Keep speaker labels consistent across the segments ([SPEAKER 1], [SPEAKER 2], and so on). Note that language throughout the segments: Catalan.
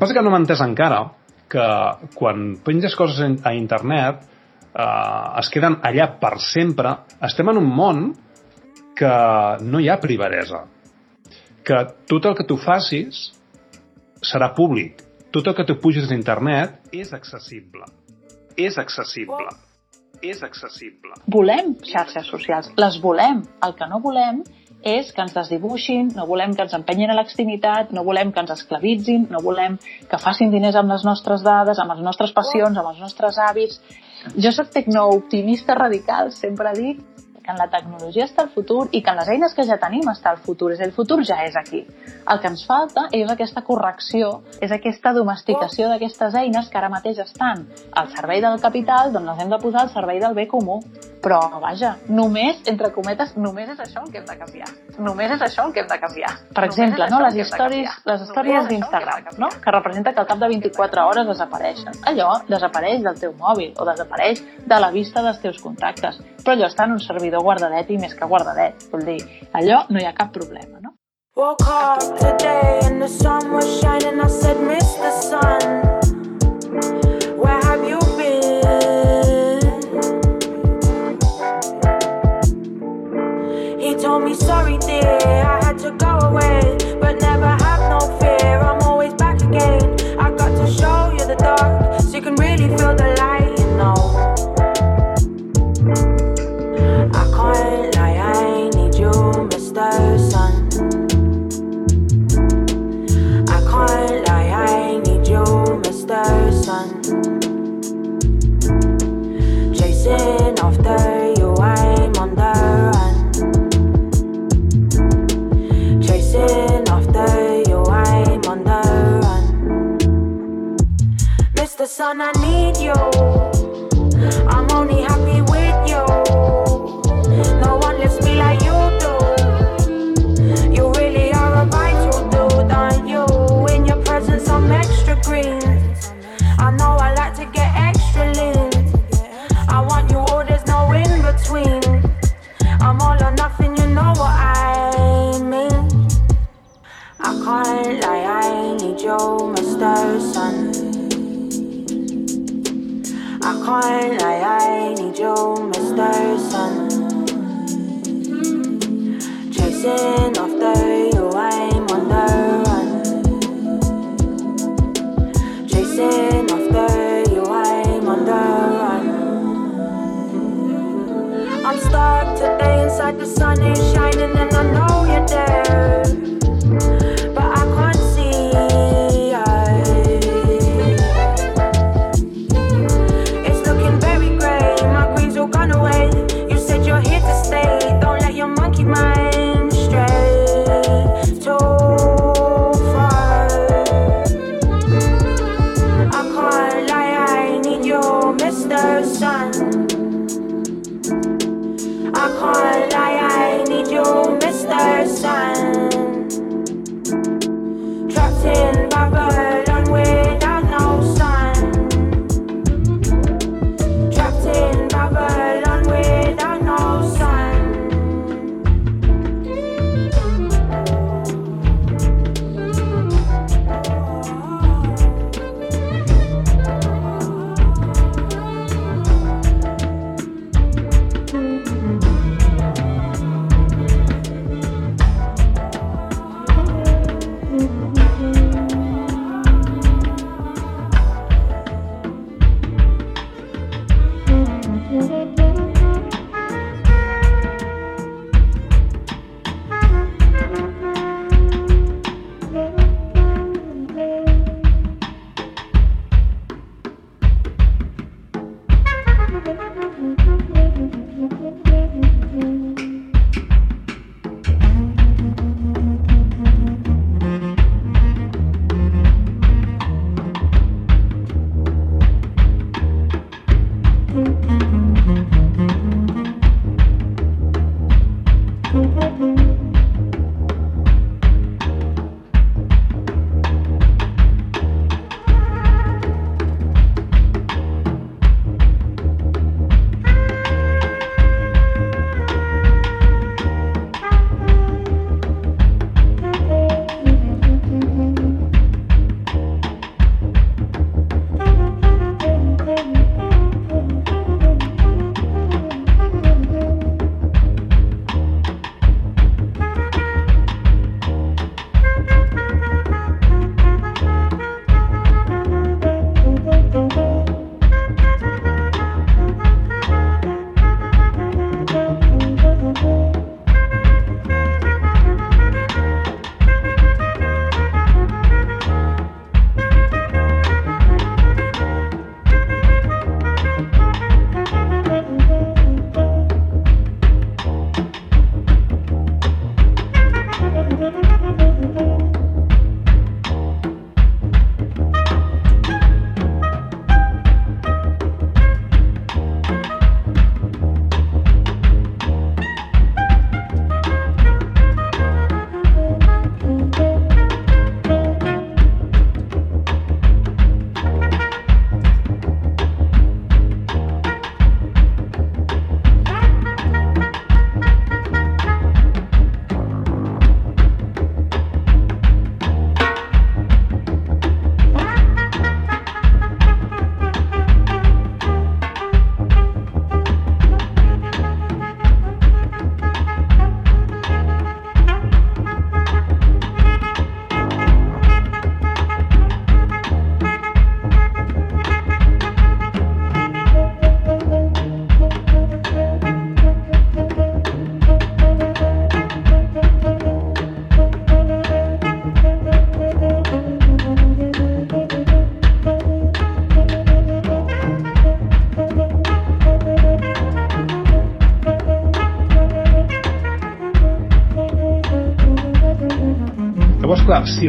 [SPEAKER 1] passa que no m'ha entès encara que quan penges coses a internet eh, es queden allà per sempre, estem en un món que no hi ha privadesa. Que tot el que tu facis serà públic. Tot el que tu puges a internet és accessible. És accessible. És accessible.
[SPEAKER 2] Volem xarxes socials, les volem. El que no volem és que ens desdibuixin, no volem que ens empenyin a l'extimitat, no volem que ens esclavitzin, no volem que facin diners amb les nostres dades, amb les nostres passions, amb els nostres hàbits. Jo sóc tecnooptimista radical, sempre dic que en la tecnologia està el futur i que en les eines que ja tenim està el futur. És el futur ja és aquí. El que ens falta és aquesta correcció, és aquesta domesticació d'aquestes eines que ara mateix estan al servei del capital, doncs les hem de posar al servei del bé comú. Però, vaja, només, entre cometes, només és això el que hem de canviar. Només és això el que hem de canviar. Per exemple, no, les històries, les històries d'Instagram, no? que representa que al cap de 24 hores desapareixen. Allò desapareix del teu mòbil o desapareix de la vista dels teus contactes. Però allò està en un servidor guardadet i més que guardadet. Vull dir, allò no hi ha cap problema, no? Woke up today and the sun was shining I said, Mr. Sun, I had to go away But never have no fear, I'm always back again. I got to show you the dark so you can really feel the light, on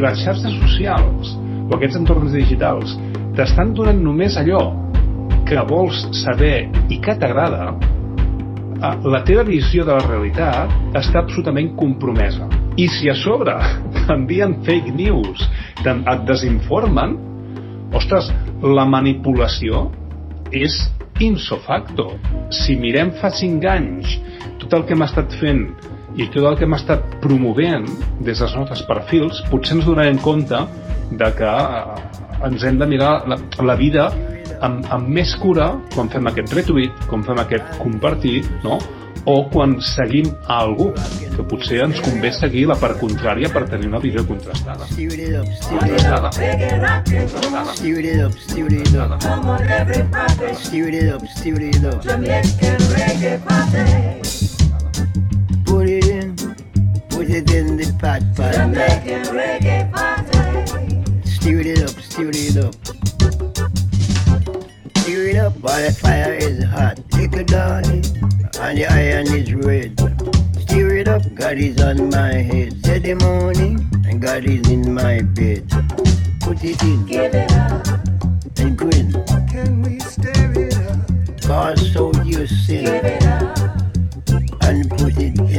[SPEAKER 1] les xarxes socials o aquests entorns digitals t'estan donant només allò que vols saber i que t'agrada, eh, la teva visió de la realitat està absolutament compromesa. I si a sobre t'envien fake news, et desinformen, ostres, la manipulació és insofacto. Si mirem fa 5 anys tot el que hem estat fent i tot el que hem estat promovent des dels nostres perfils, potser ens donarem compte de que eh, ens hem de mirar la, la vida amb, amb més cura quan fem aquest retweet, quan fem aquest compartir, no? o quan seguim a algú, que potser ens convé seguir la part contrària per tenir una visió contrastada. Contrastada. Contrastada.
[SPEAKER 3] Put it in, put it in the pot pot. Jamaican reggae party. Stir it up, stir it up. Stir it up while the fire is hot. Take a darling, and the iron is red. Stir it up, God is on my head. Said the morning, and God is in my bed. Put it in,
[SPEAKER 4] Give it up.
[SPEAKER 3] and grin.
[SPEAKER 4] Can we stir it up?
[SPEAKER 3] Cast out your
[SPEAKER 4] Give
[SPEAKER 3] sin,
[SPEAKER 4] it up.
[SPEAKER 3] and put it in.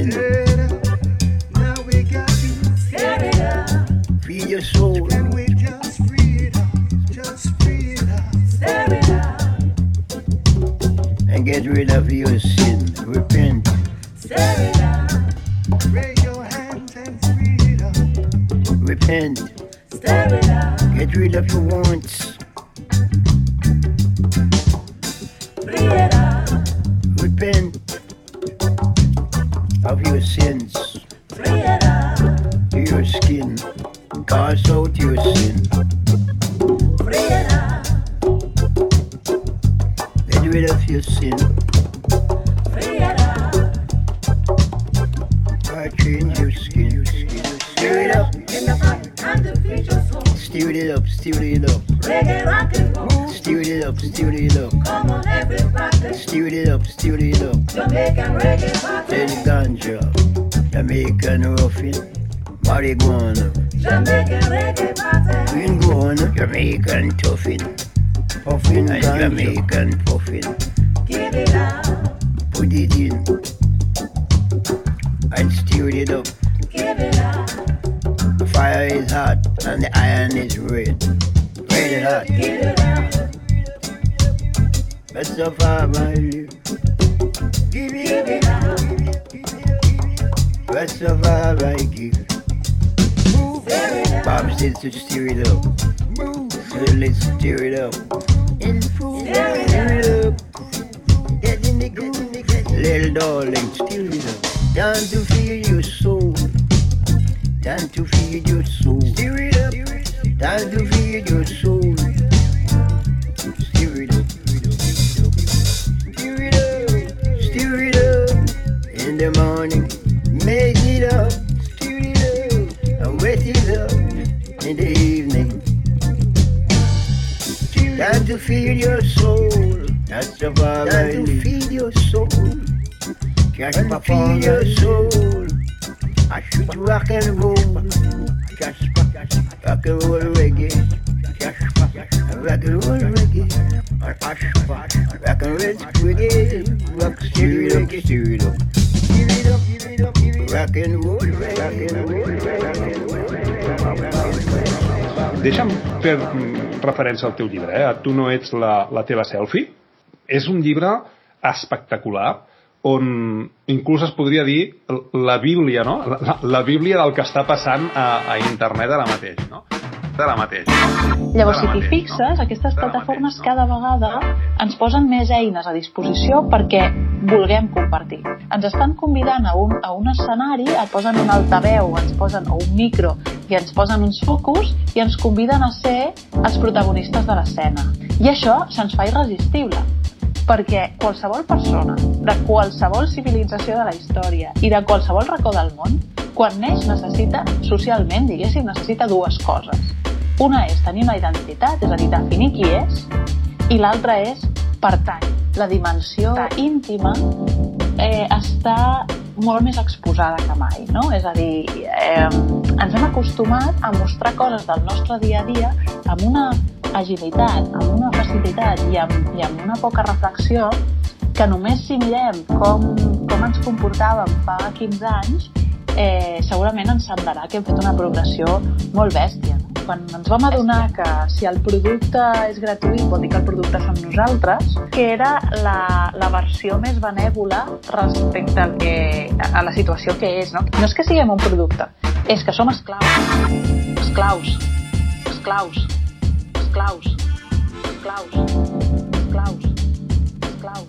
[SPEAKER 3] get rid of your sin. Repent. Repent. Get rid of your wants. Repent of your sins. Your skin. Cast out your
[SPEAKER 5] Jamaican
[SPEAKER 3] ruffin. Marijuana.
[SPEAKER 5] Jamaican reggae party.
[SPEAKER 3] Green guana. Jamaican tuffin. Puffin and Jamaican puffin.
[SPEAKER 5] Give it up,
[SPEAKER 3] Put it in. And stir it up.
[SPEAKER 5] give it up,
[SPEAKER 3] The fire is hot and the iron is red. Red hot.
[SPEAKER 5] give it up,
[SPEAKER 3] Best of all my live. Give
[SPEAKER 5] give
[SPEAKER 3] it.
[SPEAKER 5] it up,
[SPEAKER 3] Of all I give.
[SPEAKER 5] stir it
[SPEAKER 3] Bob says to stir it up. So let's stir it up.
[SPEAKER 5] It
[SPEAKER 3] up. Get in the. Little darling, stir it up. Time to feed your soul. Time to feed your soul. Stir it up. Time to your soul. Stir it up. Stir it up. Stir it up. In the morning, feed your soul. That's the vibe Time to feed your soul. Just to feed your soul. I should rock and roll. Just rock and roll reggae. Just rock and roll reggae. And hush, hush, rock and roll reggae. Rock, stir it up, stir. Give it up, give it up, give it up. Rock and roll reggae. Rock and roll reggae.
[SPEAKER 1] Deixa'm fer referència al teu llibre, eh? Tu no ets la, la teva selfie. És un llibre espectacular on inclús es podria dir la Bíblia, no? La, la, la Bíblia del que està passant a, a internet ara mateix, no? Ara mateix.
[SPEAKER 5] Llavors, si t'hi fixes,
[SPEAKER 1] no?
[SPEAKER 5] aquestes plataformes
[SPEAKER 1] mateix, no?
[SPEAKER 5] cada vegada ens posen més eines a disposició perquè vulguem compartir. Ens estan convidant a un, a un escenari, et posen un altaveu, ens posen o un micro i ens posen uns focus i ens conviden a ser els protagonistes de l'escena. I això se'ns fa irresistible perquè qualsevol persona de qualsevol civilització de la història i de qualsevol racó del món, quan neix necessita, socialment, diguéssim, necessita dues coses. Una és tenir una identitat, és a dir, definir qui és, i l'altra és pertany. La dimensió íntima eh, està molt més exposada que mai, no? És a dir, eh, ens hem acostumat a mostrar coses del nostre dia a dia amb una agilitat, amb una facilitat i amb, i amb una poca reflexió que només si mirem com, com ens comportàvem fa 15 anys, eh, segurament ens semblarà que hem fet una progressió molt bèstia. No? Quan ens vam adonar que si el producte és gratuït vol dir que el producte som nosaltres, que era la, la versió més benèvola respecte al que, a la situació que és. No? no és que siguem un producte, és que som esclaus. Esclaus. Esclaus. Esclaus. Esclaus. Esclaus. Esclaus.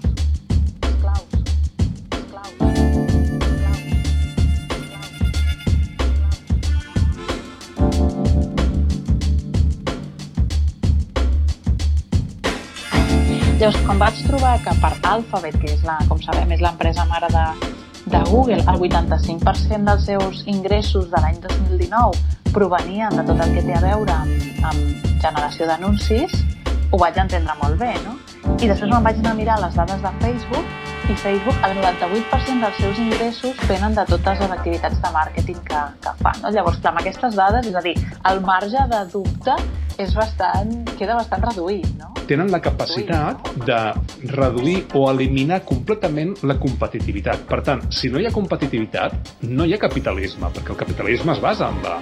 [SPEAKER 5] Llavors, quan vaig trobar que per Alphabet, que és la, com sabem, és l'empresa mare de, de Google, el 85% dels seus ingressos de l'any 2019 provenien de tot el que té a veure amb, amb generació d'anuncis, ho vaig entendre molt bé, no? I després me'n vaig anar a mirar les dades de Facebook i Facebook, el 98% dels seus ingressos venen de totes les activitats de màrqueting que, que fa. No? Llavors, clar, amb aquestes dades, és a dir, el marge de dubte és bastant, queda bastant reduït, no?
[SPEAKER 1] Tenen la capacitat de reduir o eliminar completament la competitivitat. Per tant, si no hi ha competitivitat, no hi ha capitalisme, perquè el capitalisme es basa en la,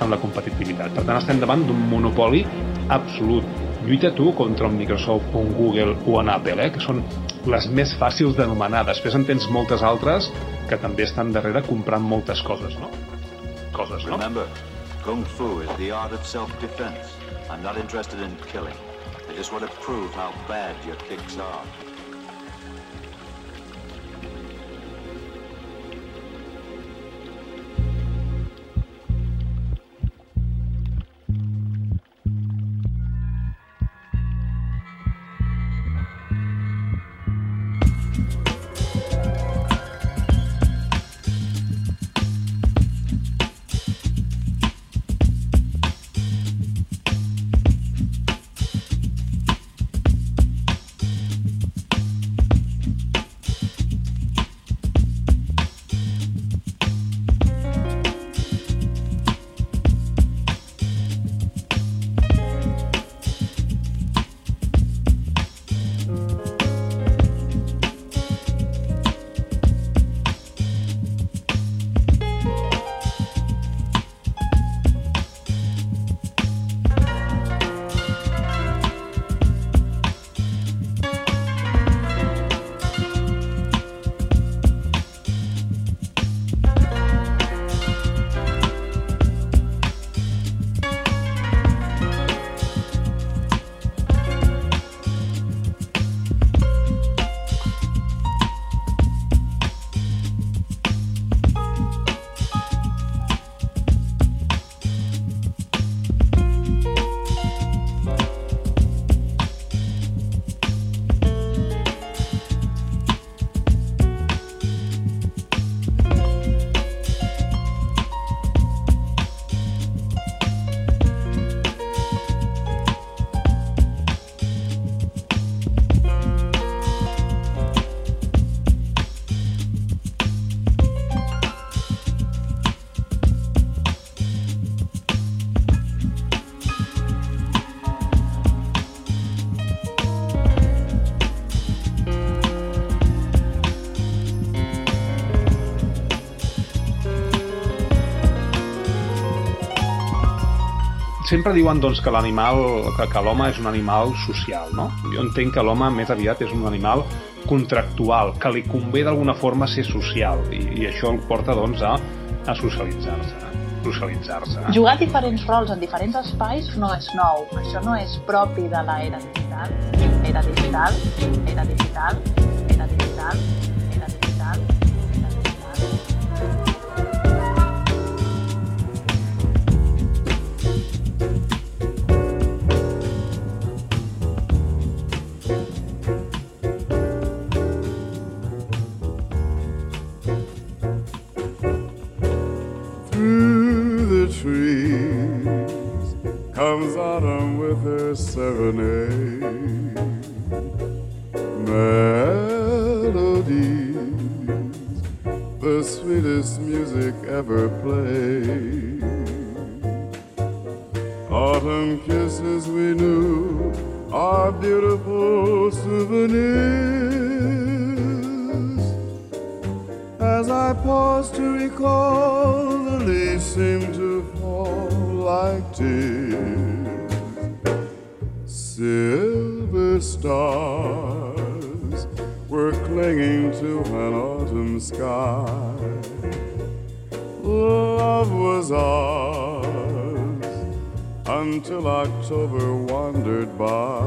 [SPEAKER 1] en la competitivitat. Per tant, estem davant d'un monopoli absolut. Lluita tu contra un Microsoft, un Google o un Apple, eh? que són les més fàcils d'anomenar. Després en tens moltes altres que també estan darrere comprant moltes coses, no? Coses, no?
[SPEAKER 6] Remember, Kung Fu is the art of self-defense. I'm not interested in killing. Just want to prove how bad your kicks are.
[SPEAKER 1] Sempre diuen doncs, que l'animal, que, que l'home és un animal social, no? Jo entenc que l'home més aviat és un animal contractual, que li convé d'alguna forma ser social, i, i això el porta doncs, a, a socialitzar-se. Socialitzar-se.
[SPEAKER 5] Jugar diferents rols en diferents espais no és nou. Això no és propi de l'era digital. Era digital, era digital, era digital, era digital, era digital.
[SPEAKER 7] Ever played. Autumn kisses we knew are beautiful souvenirs. As I pause to recall, the leaves seem to fall like tears. Silver stars were clinging to an autumn sky. Until October wandered by.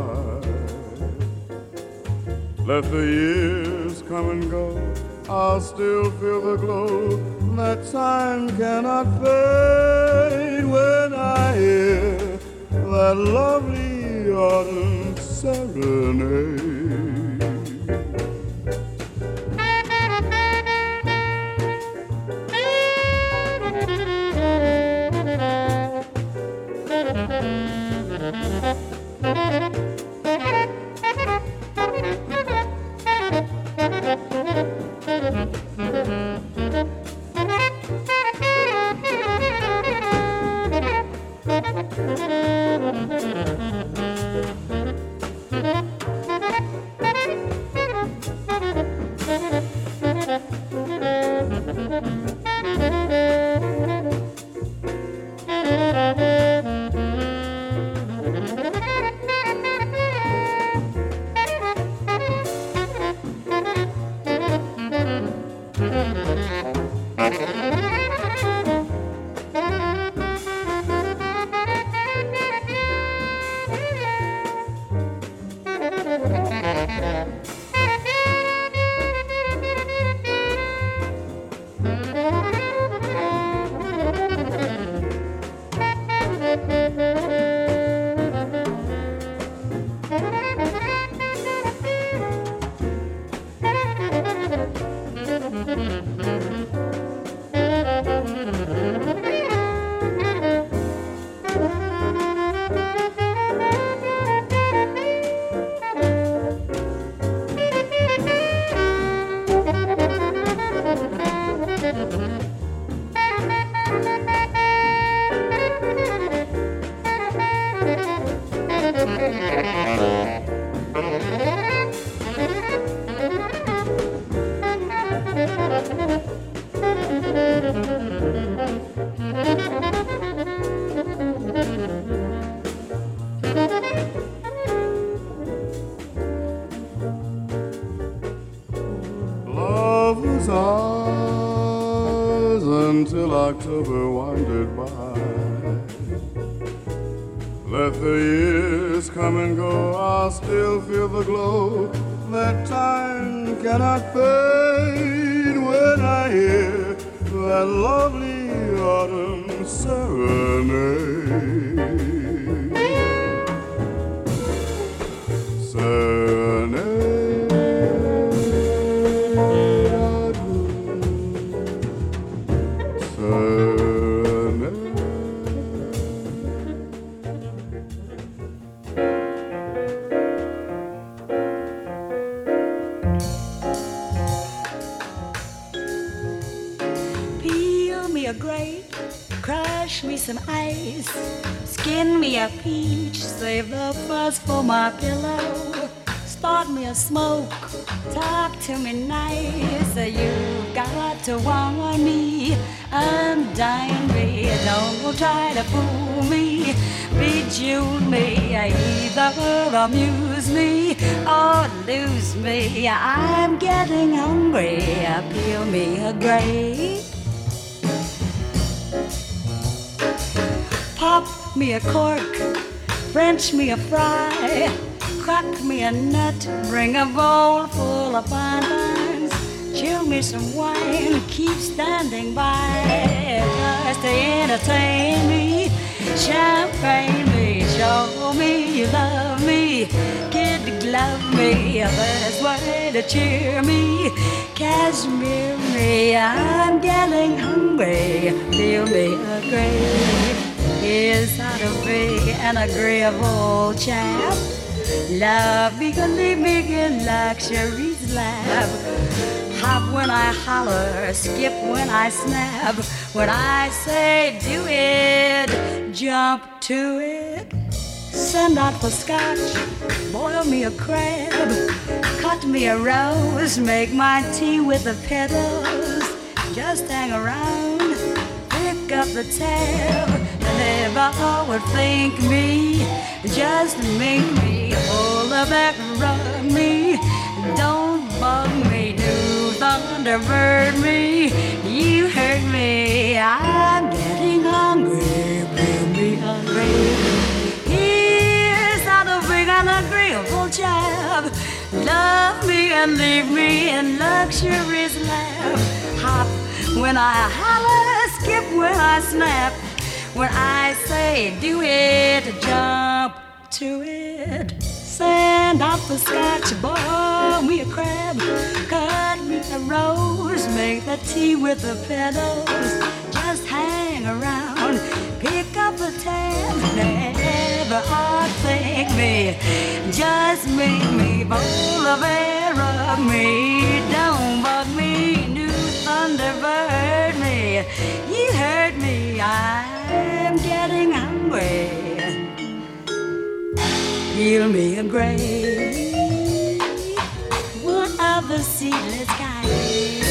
[SPEAKER 7] Let the years come and go, I'll still feel the glow that time cannot fade when I hear that lovely autumn serenade.
[SPEAKER 8] Mm-hmm. Save the fuzz for my pillow. Start me a smoke, talk to me nice. You got to want me, undying me. Don't try to fool me, bejewel me, either amuse me or lose me. I'm getting hungry. Peel me a grape. Me a cork, French me a fry, crack me a nut, bring a bowl full of bonbons, chill me some wine, keep standing by, just to entertain me, champagne me, show me you love me, kid glove me, best way to cheer me, cashmere me, I'm getting hungry, feel me a grave. Is that a big and agreeable chap? Love me in luxury's lap. Hop when I holler, skip when I snap. When I say do it, jump to it. Send out for scotch, boil me a crab, cut me a rose, make my tea with the petals. Just hang around, pick up the tab. Never would think me, just make me hold back, rub me. Don't bug me, do thunderbird me. You hurt me, I'm getting hungry, bring me hungry. Here's how to bring an agreeable job. Love me and leave me in luxury's lap. Hop when I holler, skip when I snap. When I say do it, jump to it. Send out the scotch, boil me a crab, cut me a rose, make the tea with the petals. Just hang around, pick up the tab, never outthink me. Just make me bowl of air of me, don't bug me, new thunderbird me. You heard me, I'm getting hungry peel me a grave. What of the seedless kind?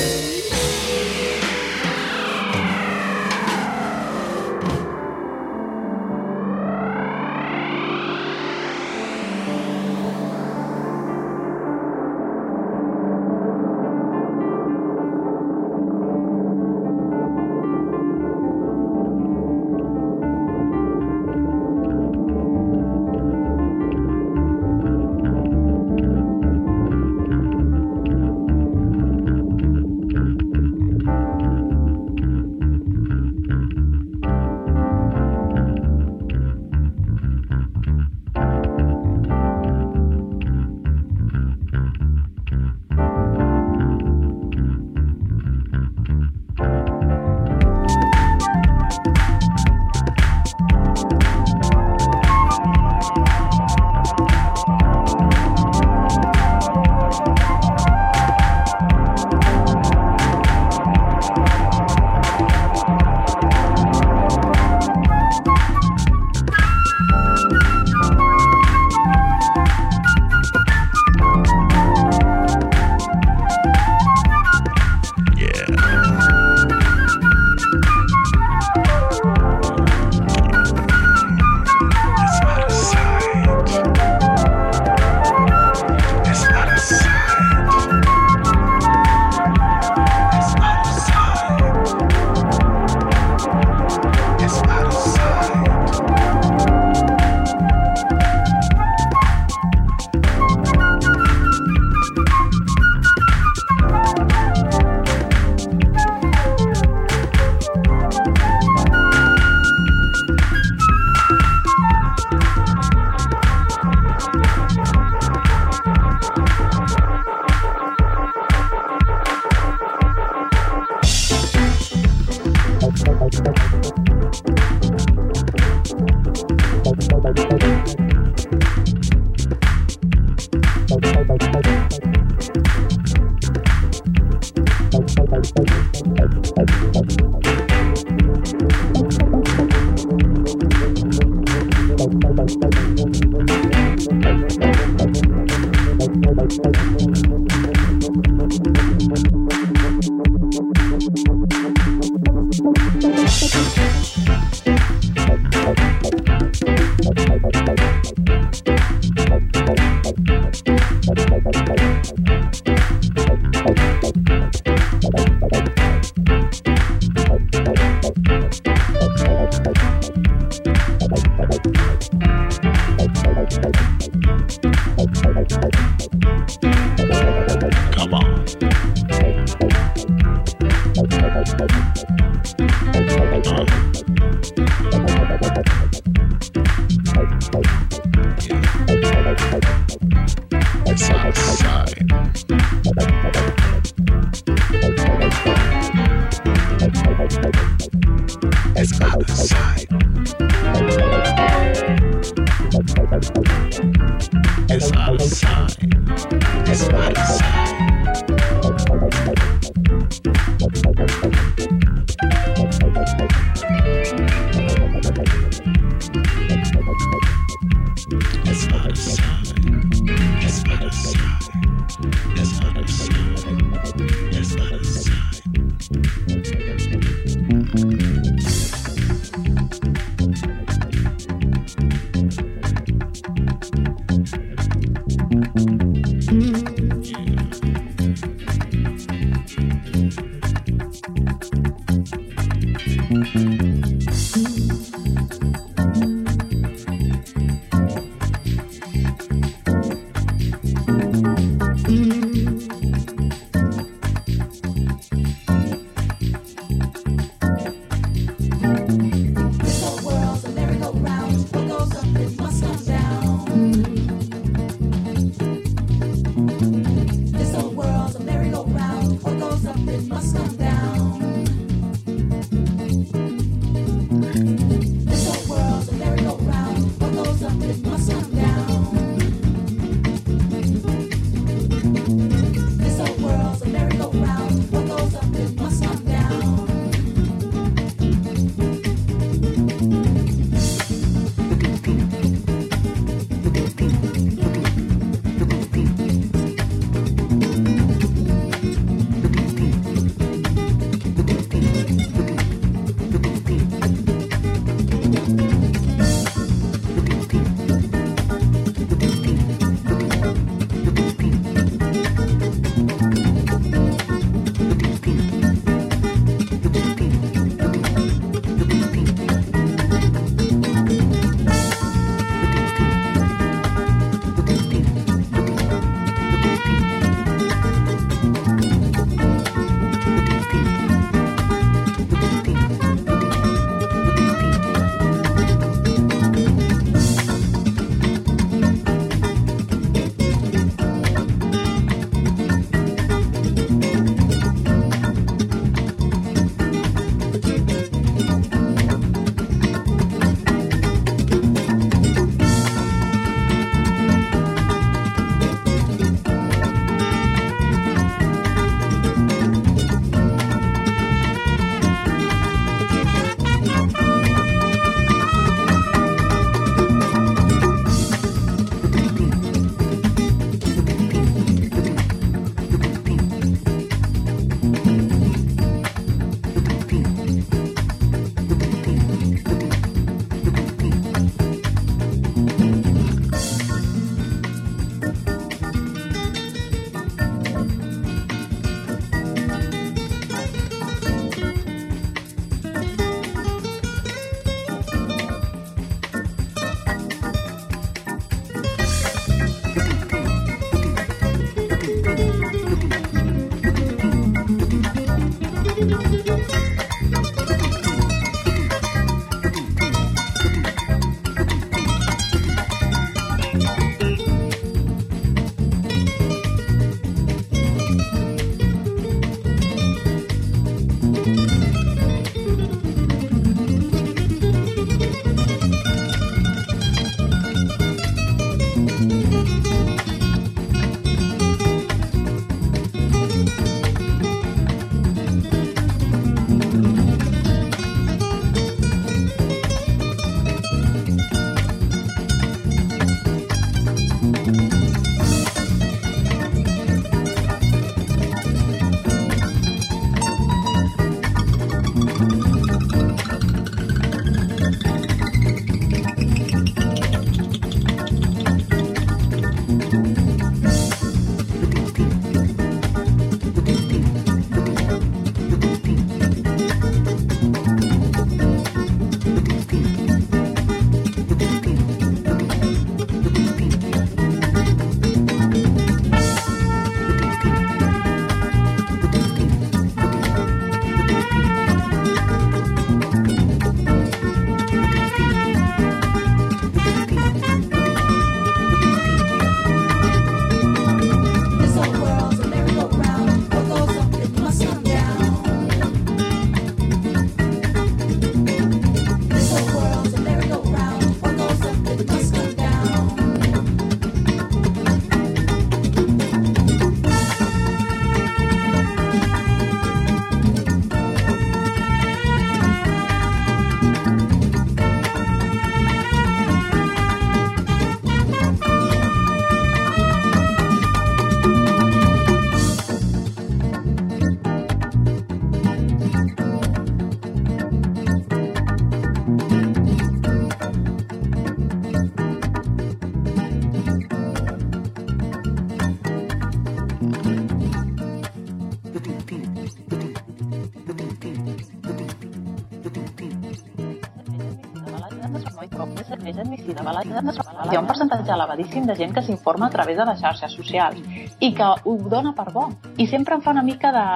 [SPEAKER 5] Hi ha un percentatge elevadíssim de gent que s'informa a través de les xarxes socials i que ho dona per bo. I sempre em fa una mica de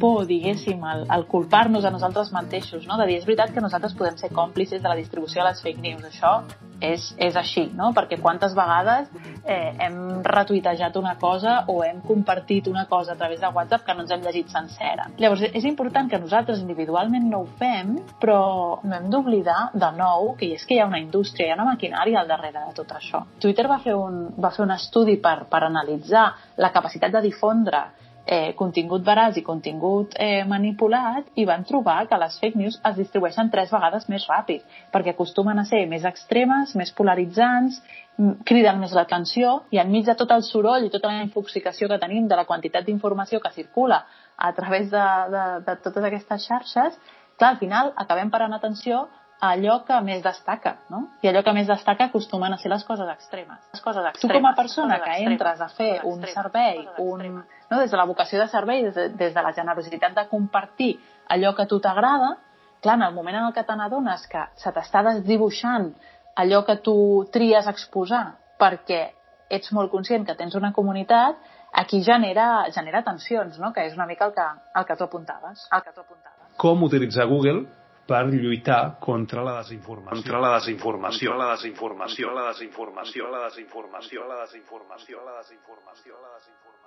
[SPEAKER 5] por, diguéssim, el, el culpar-nos a nosaltres mateixos, no? de dir, és veritat que nosaltres podem ser còmplices de la distribució de les fake news, això és, és així, no? perquè quantes vegades eh, hem retuitejat una cosa o hem compartit una cosa a través de WhatsApp que no ens hem llegit sencera. Llavors, és important que nosaltres individualment no ho fem, però no hem d'oblidar de nou que és que hi ha una indústria, hi ha una maquinària al darrere de tot això. Twitter va fer un, va fer un estudi per, per analitzar la capacitat de difondre eh, contingut veraç i contingut eh, manipulat i van trobar que les fake news es distribueixen tres vegades més ràpid perquè acostumen a ser més extremes, més polaritzants, criden més l'atenció i enmig de tot el soroll i tota la infoxicació que tenim de la quantitat d'informació que circula a través de, de, de totes aquestes xarxes, clar, al final acabem parant atenció allò que més destaca, no? I allò que més destaca acostumen a ser les coses extremes. Les coses extremes. Tu com a persona que entres a fer un servei, un, no, des de la vocació de servei, des de, des de la generositat de compartir allò que a tu t'agrada, clar, en el moment en el que te n'adones que se t'està desdibuixant allò que tu tries exposar perquè ets molt conscient que tens una comunitat, aquí genera, genera tensions, no? que és una mica el que, el que tu apuntaves. El que tu apuntaves.
[SPEAKER 1] Com utilitzar Google per lluitar contra la desinformació. Contra la desinformació. Contra la desinformació. La desinformació. La desinformació. La desinformació. La desinformació. La desinformació. La desinformació.